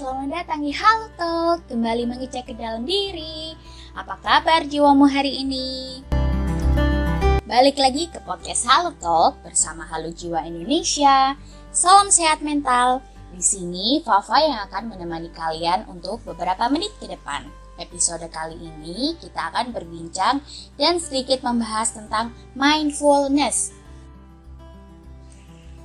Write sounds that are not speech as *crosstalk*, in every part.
selamat datang di Halo Talk Kembali mengecek ke dalam diri. Apa kabar jiwamu hari ini? Balik lagi ke podcast Halo Talk bersama Halo Jiwa Indonesia. Salam sehat mental. Di sini Fafa yang akan menemani kalian untuk beberapa menit ke depan. Episode kali ini kita akan berbincang dan sedikit membahas tentang mindfulness.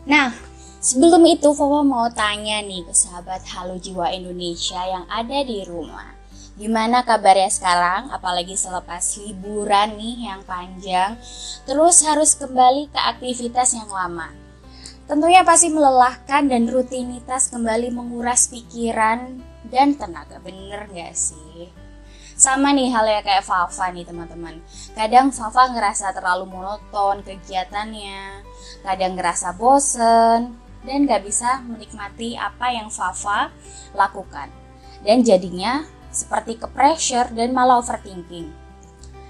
Nah, Sebelum itu, Fafa mau tanya nih ke sahabat Halo Jiwa Indonesia yang ada di rumah. Gimana kabarnya sekarang? Apalagi selepas liburan nih yang panjang, terus harus kembali ke aktivitas yang lama. Tentunya pasti melelahkan dan rutinitas kembali menguras pikiran dan tenaga, bener gak sih? Sama nih halnya kayak Fafa nih teman-teman. Kadang Fafa ngerasa terlalu monoton kegiatannya, kadang ngerasa bosen, dan gak bisa menikmati apa yang Fafa lakukan. Dan jadinya seperti ke pressure dan malah overthinking.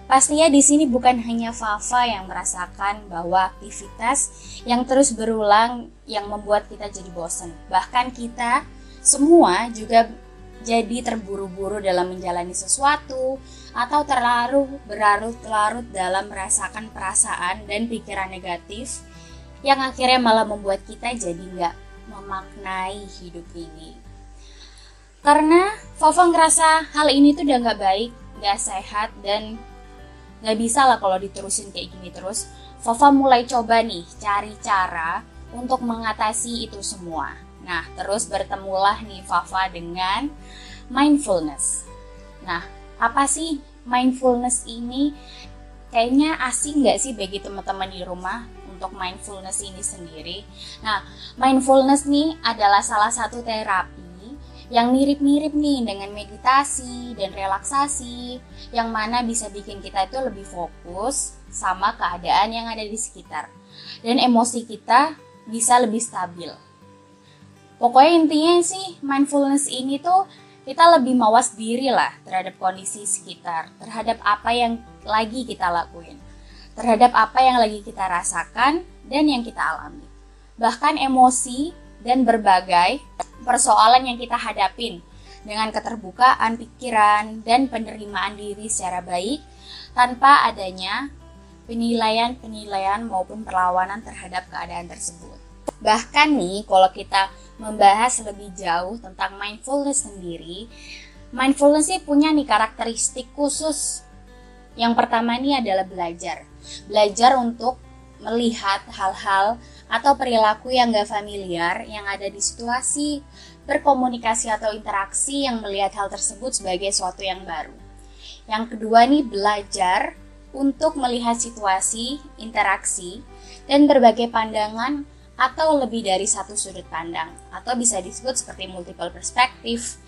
Pastinya di sini bukan hanya Fafa yang merasakan bahwa aktivitas yang terus berulang yang membuat kita jadi bosan. Bahkan kita semua juga jadi terburu-buru dalam menjalani sesuatu atau terlalu berlarut-larut dalam merasakan perasaan dan pikiran negatif yang akhirnya malah membuat kita jadi nggak memaknai hidup ini. Karena Fafa ngerasa hal ini tuh udah nggak baik, nggak sehat dan nggak bisa lah kalau diterusin kayak gini terus. Fafa mulai coba nih cari cara untuk mengatasi itu semua. Nah, terus bertemulah nih Fafa dengan mindfulness. Nah, apa sih mindfulness ini? Kayaknya asing nggak sih bagi teman-teman di rumah? Untuk mindfulness ini sendiri. Nah, mindfulness nih adalah salah satu terapi yang mirip-mirip nih dengan meditasi dan relaksasi yang mana bisa bikin kita itu lebih fokus sama keadaan yang ada di sekitar dan emosi kita bisa lebih stabil. Pokoknya intinya sih mindfulness ini tuh kita lebih mawas diri lah terhadap kondisi sekitar, terhadap apa yang lagi kita lakuin terhadap apa yang lagi kita rasakan dan yang kita alami. Bahkan emosi dan berbagai persoalan yang kita hadapin dengan keterbukaan pikiran dan penerimaan diri secara baik tanpa adanya penilaian-penilaian maupun perlawanan terhadap keadaan tersebut. Bahkan nih, kalau kita membahas lebih jauh tentang mindfulness sendiri, mindfulness ini punya nih karakteristik khusus. Yang pertama ini adalah belajar belajar untuk melihat hal-hal atau perilaku yang gak familiar yang ada di situasi, berkomunikasi atau interaksi yang melihat hal tersebut sebagai suatu yang baru. Yang kedua nih belajar untuk melihat situasi, interaksi, dan berbagai pandangan atau lebih dari satu sudut pandang atau bisa disebut seperti multiple perspektif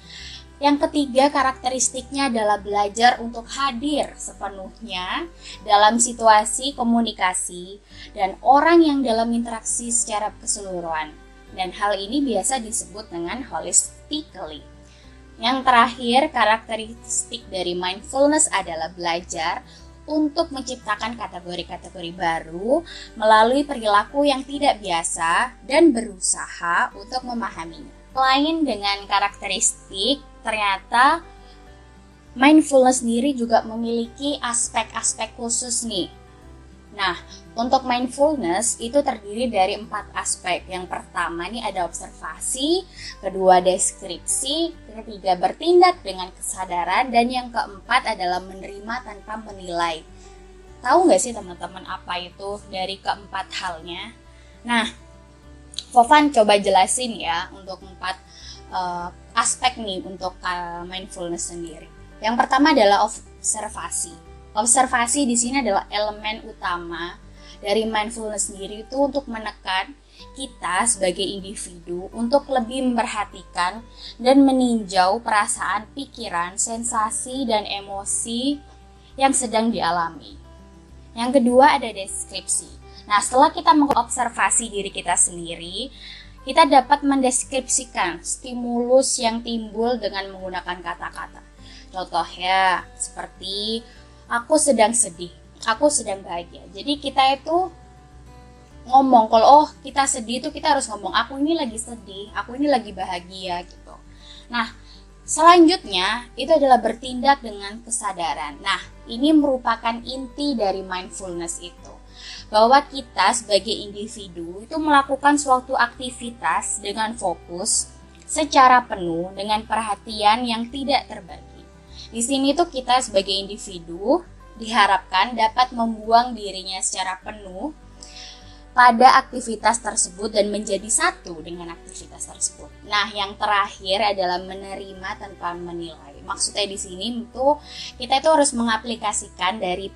yang ketiga, karakteristiknya adalah belajar untuk hadir sepenuhnya dalam situasi komunikasi dan orang yang dalam interaksi secara keseluruhan. Dan hal ini biasa disebut dengan holistically. Yang terakhir, karakteristik dari mindfulness adalah belajar untuk menciptakan kategori-kategori baru melalui perilaku yang tidak biasa dan berusaha untuk memahaminya. Selain dengan karakteristik ternyata mindfulness sendiri juga memiliki aspek-aspek khusus nih. Nah, untuk mindfulness itu terdiri dari empat aspek. Yang pertama ini ada observasi, kedua deskripsi, ketiga bertindak dengan kesadaran, dan yang keempat adalah menerima tanpa menilai. Tahu nggak sih teman-teman apa itu dari keempat halnya? Nah, Fofan coba jelasin ya untuk empat uh, aspek nih untuk uh, mindfulness sendiri. Yang pertama adalah observasi. Observasi di sini adalah elemen utama dari mindfulness sendiri itu untuk menekan kita sebagai individu untuk lebih memperhatikan dan meninjau perasaan, pikiran, sensasi, dan emosi yang sedang dialami. Yang kedua ada deskripsi. Nah, setelah kita mengobservasi diri kita sendiri, kita dapat mendeskripsikan stimulus yang timbul dengan menggunakan kata-kata. Contohnya seperti aku sedang sedih, aku sedang bahagia. Jadi kita itu ngomong kalau oh kita sedih itu kita harus ngomong aku ini lagi sedih, aku ini lagi bahagia gitu. Nah, selanjutnya itu adalah bertindak dengan kesadaran. Nah, ini merupakan inti dari mindfulness itu. Bahwa kita sebagai individu itu melakukan suatu aktivitas dengan fokus secara penuh dengan perhatian yang tidak terbagi. Di sini tuh kita sebagai individu diharapkan dapat membuang dirinya secara penuh pada aktivitas tersebut dan menjadi satu dengan aktivitas tersebut. Nah, yang terakhir adalah menerima tanpa menilai. Maksudnya di sini itu kita itu harus mengaplikasikan dari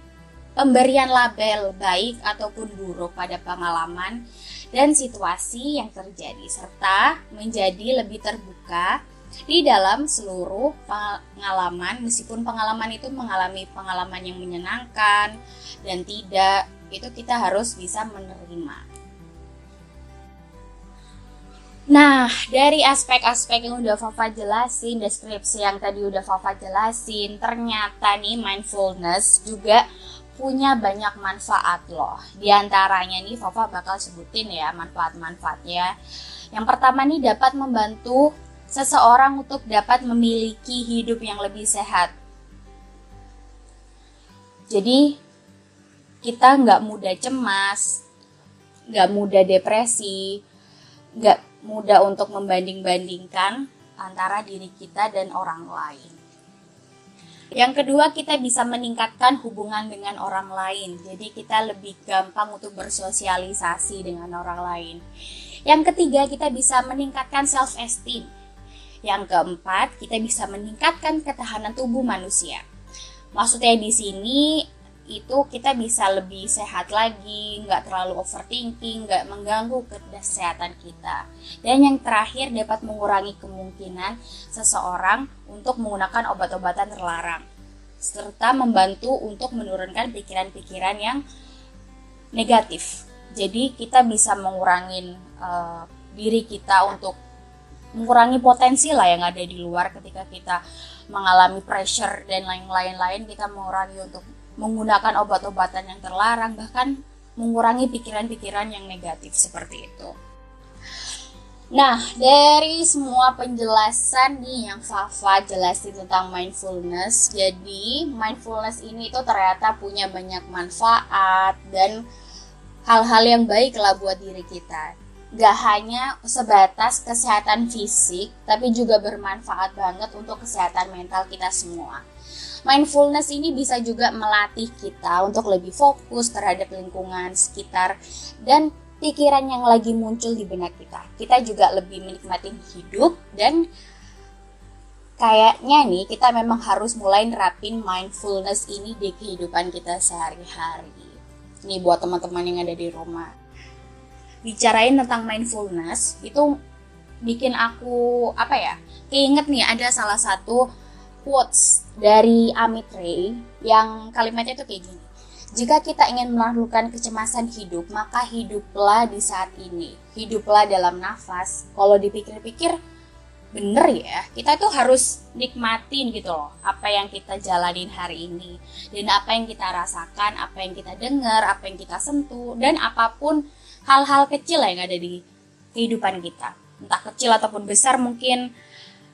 pemberian label baik ataupun buruk pada pengalaman dan situasi yang terjadi serta menjadi lebih terbuka di dalam seluruh pengalaman meskipun pengalaman itu mengalami pengalaman yang menyenangkan dan tidak itu kita harus bisa menerima. Nah, dari aspek-aspek yang udah Fafa jelasin, deskripsi yang tadi udah Fafa jelasin, ternyata nih mindfulness juga punya banyak manfaat loh. Di antaranya nih Fafa bakal sebutin ya manfaat-manfaatnya. Yang pertama nih dapat membantu seseorang untuk dapat memiliki hidup yang lebih sehat. Jadi kita nggak mudah cemas, nggak mudah depresi, nggak mudah untuk membanding-bandingkan antara diri kita dan orang lain. Yang kedua, kita bisa meningkatkan hubungan dengan orang lain. Jadi kita lebih gampang untuk bersosialisasi dengan orang lain. Yang ketiga, kita bisa meningkatkan self esteem. Yang keempat, kita bisa meningkatkan ketahanan tubuh manusia. Maksudnya di sini itu kita bisa lebih sehat lagi, nggak terlalu overthinking, nggak mengganggu kesehatan kita. Dan yang terakhir dapat mengurangi kemungkinan seseorang untuk menggunakan obat-obatan terlarang, serta membantu untuk menurunkan pikiran-pikiran yang negatif. Jadi kita bisa mengurangi uh, diri kita untuk mengurangi potensi lah yang ada di luar ketika kita mengalami pressure dan lain-lain kita mengurangi untuk menggunakan obat-obatan yang terlarang, bahkan mengurangi pikiran-pikiran yang negatif seperti itu. Nah, dari semua penjelasan nih yang Fafa jelasin tentang mindfulness, jadi mindfulness ini itu ternyata punya banyak manfaat dan hal-hal yang baik lah buat diri kita. Gak hanya sebatas kesehatan fisik, tapi juga bermanfaat banget untuk kesehatan mental kita semua. Mindfulness ini bisa juga melatih kita untuk lebih fokus terhadap lingkungan sekitar dan pikiran yang lagi muncul di benak kita. Kita juga lebih menikmati hidup dan kayaknya nih kita memang harus mulai nerapin mindfulness ini di kehidupan kita sehari-hari. Ini buat teman-teman yang ada di rumah. Bicarain tentang mindfulness itu bikin aku apa ya? Keinget nih ada salah satu quotes dari Amit Ray yang kalimatnya itu kayak gini. Jika kita ingin menaklukkan kecemasan hidup, maka hiduplah di saat ini. Hiduplah dalam nafas. Kalau dipikir-pikir, bener ya. Kita tuh harus nikmatin gitu loh. Apa yang kita jalanin hari ini. Dan apa yang kita rasakan, apa yang kita dengar, apa yang kita sentuh. Dan apa pun hal-hal kecil yang ada di kehidupan kita. Entah kecil ataupun besar mungkin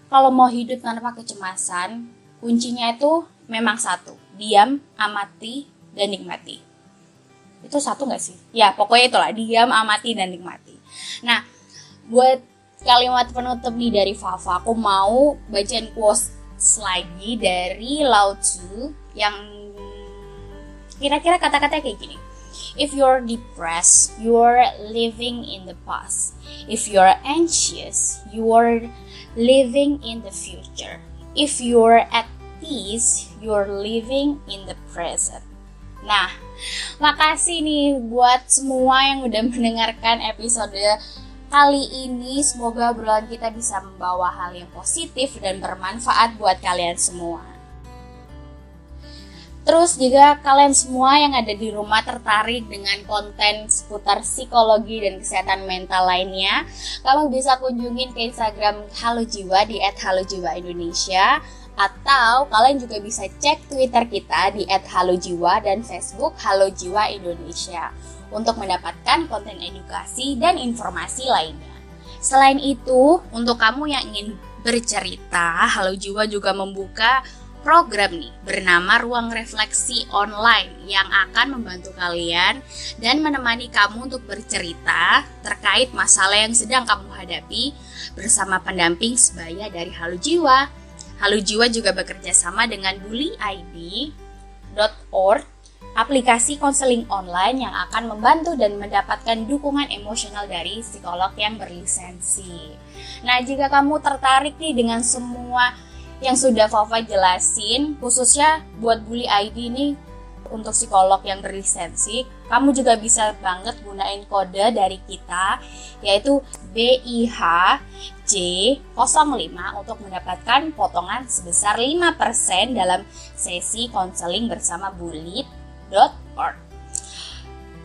kalau mau hidup tanpa kecemasan, kuncinya itu memang satu, diam, amati, dan nikmati. Itu satu nggak sih? Ya, pokoknya itulah, diam, amati, dan nikmati. Nah, buat kalimat penutup nih dari Fafa, aku mau bacain quotes lagi dari Lao Tzu yang kira-kira kata-kata kayak gini. If you're depressed, you're living in the past. If you're anxious, you're living in the future. If you're at peace, you're living in the present. Nah, makasih nih buat semua yang udah *laughs* mendengarkan episode kali ini. Semoga obrolan kita bisa membawa hal yang positif dan bermanfaat buat kalian semua. Terus jika kalian semua yang ada di rumah tertarik dengan konten seputar psikologi dan kesehatan mental lainnya, kamu bisa kunjungin ke Instagram Halo Jiwa di @halojiwaindonesia atau kalian juga bisa cek Twitter kita di @halojiwa dan Facebook Halo Jiwa Indonesia untuk mendapatkan konten edukasi dan informasi lainnya. Selain itu, untuk kamu yang ingin bercerita, Halo Jiwa juga membuka program nih bernama Ruang Refleksi Online yang akan membantu kalian dan menemani kamu untuk bercerita terkait masalah yang sedang kamu hadapi bersama pendamping sebaya dari Halo Jiwa. Halo Jiwa juga bekerja sama dengan bullyid.org aplikasi konseling online yang akan membantu dan mendapatkan dukungan emosional dari psikolog yang berlisensi. Nah, jika kamu tertarik nih dengan semua yang sudah Fafa jelasin, khususnya buat bully ID ini untuk psikolog yang berlisensi, kamu juga bisa banget gunain kode dari kita yaitu BIHJ05 untuk mendapatkan potongan sebesar 5% dalam sesi konseling bersama Bully www.jiwa.org.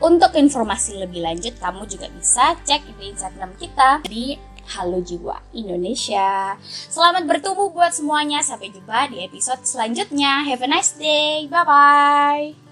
Untuk informasi lebih lanjut, kamu juga bisa cek di Instagram kita di Halo Jiwa Indonesia. Selamat bertumbuh buat semuanya. Sampai jumpa di episode selanjutnya. Have a nice day. Bye bye.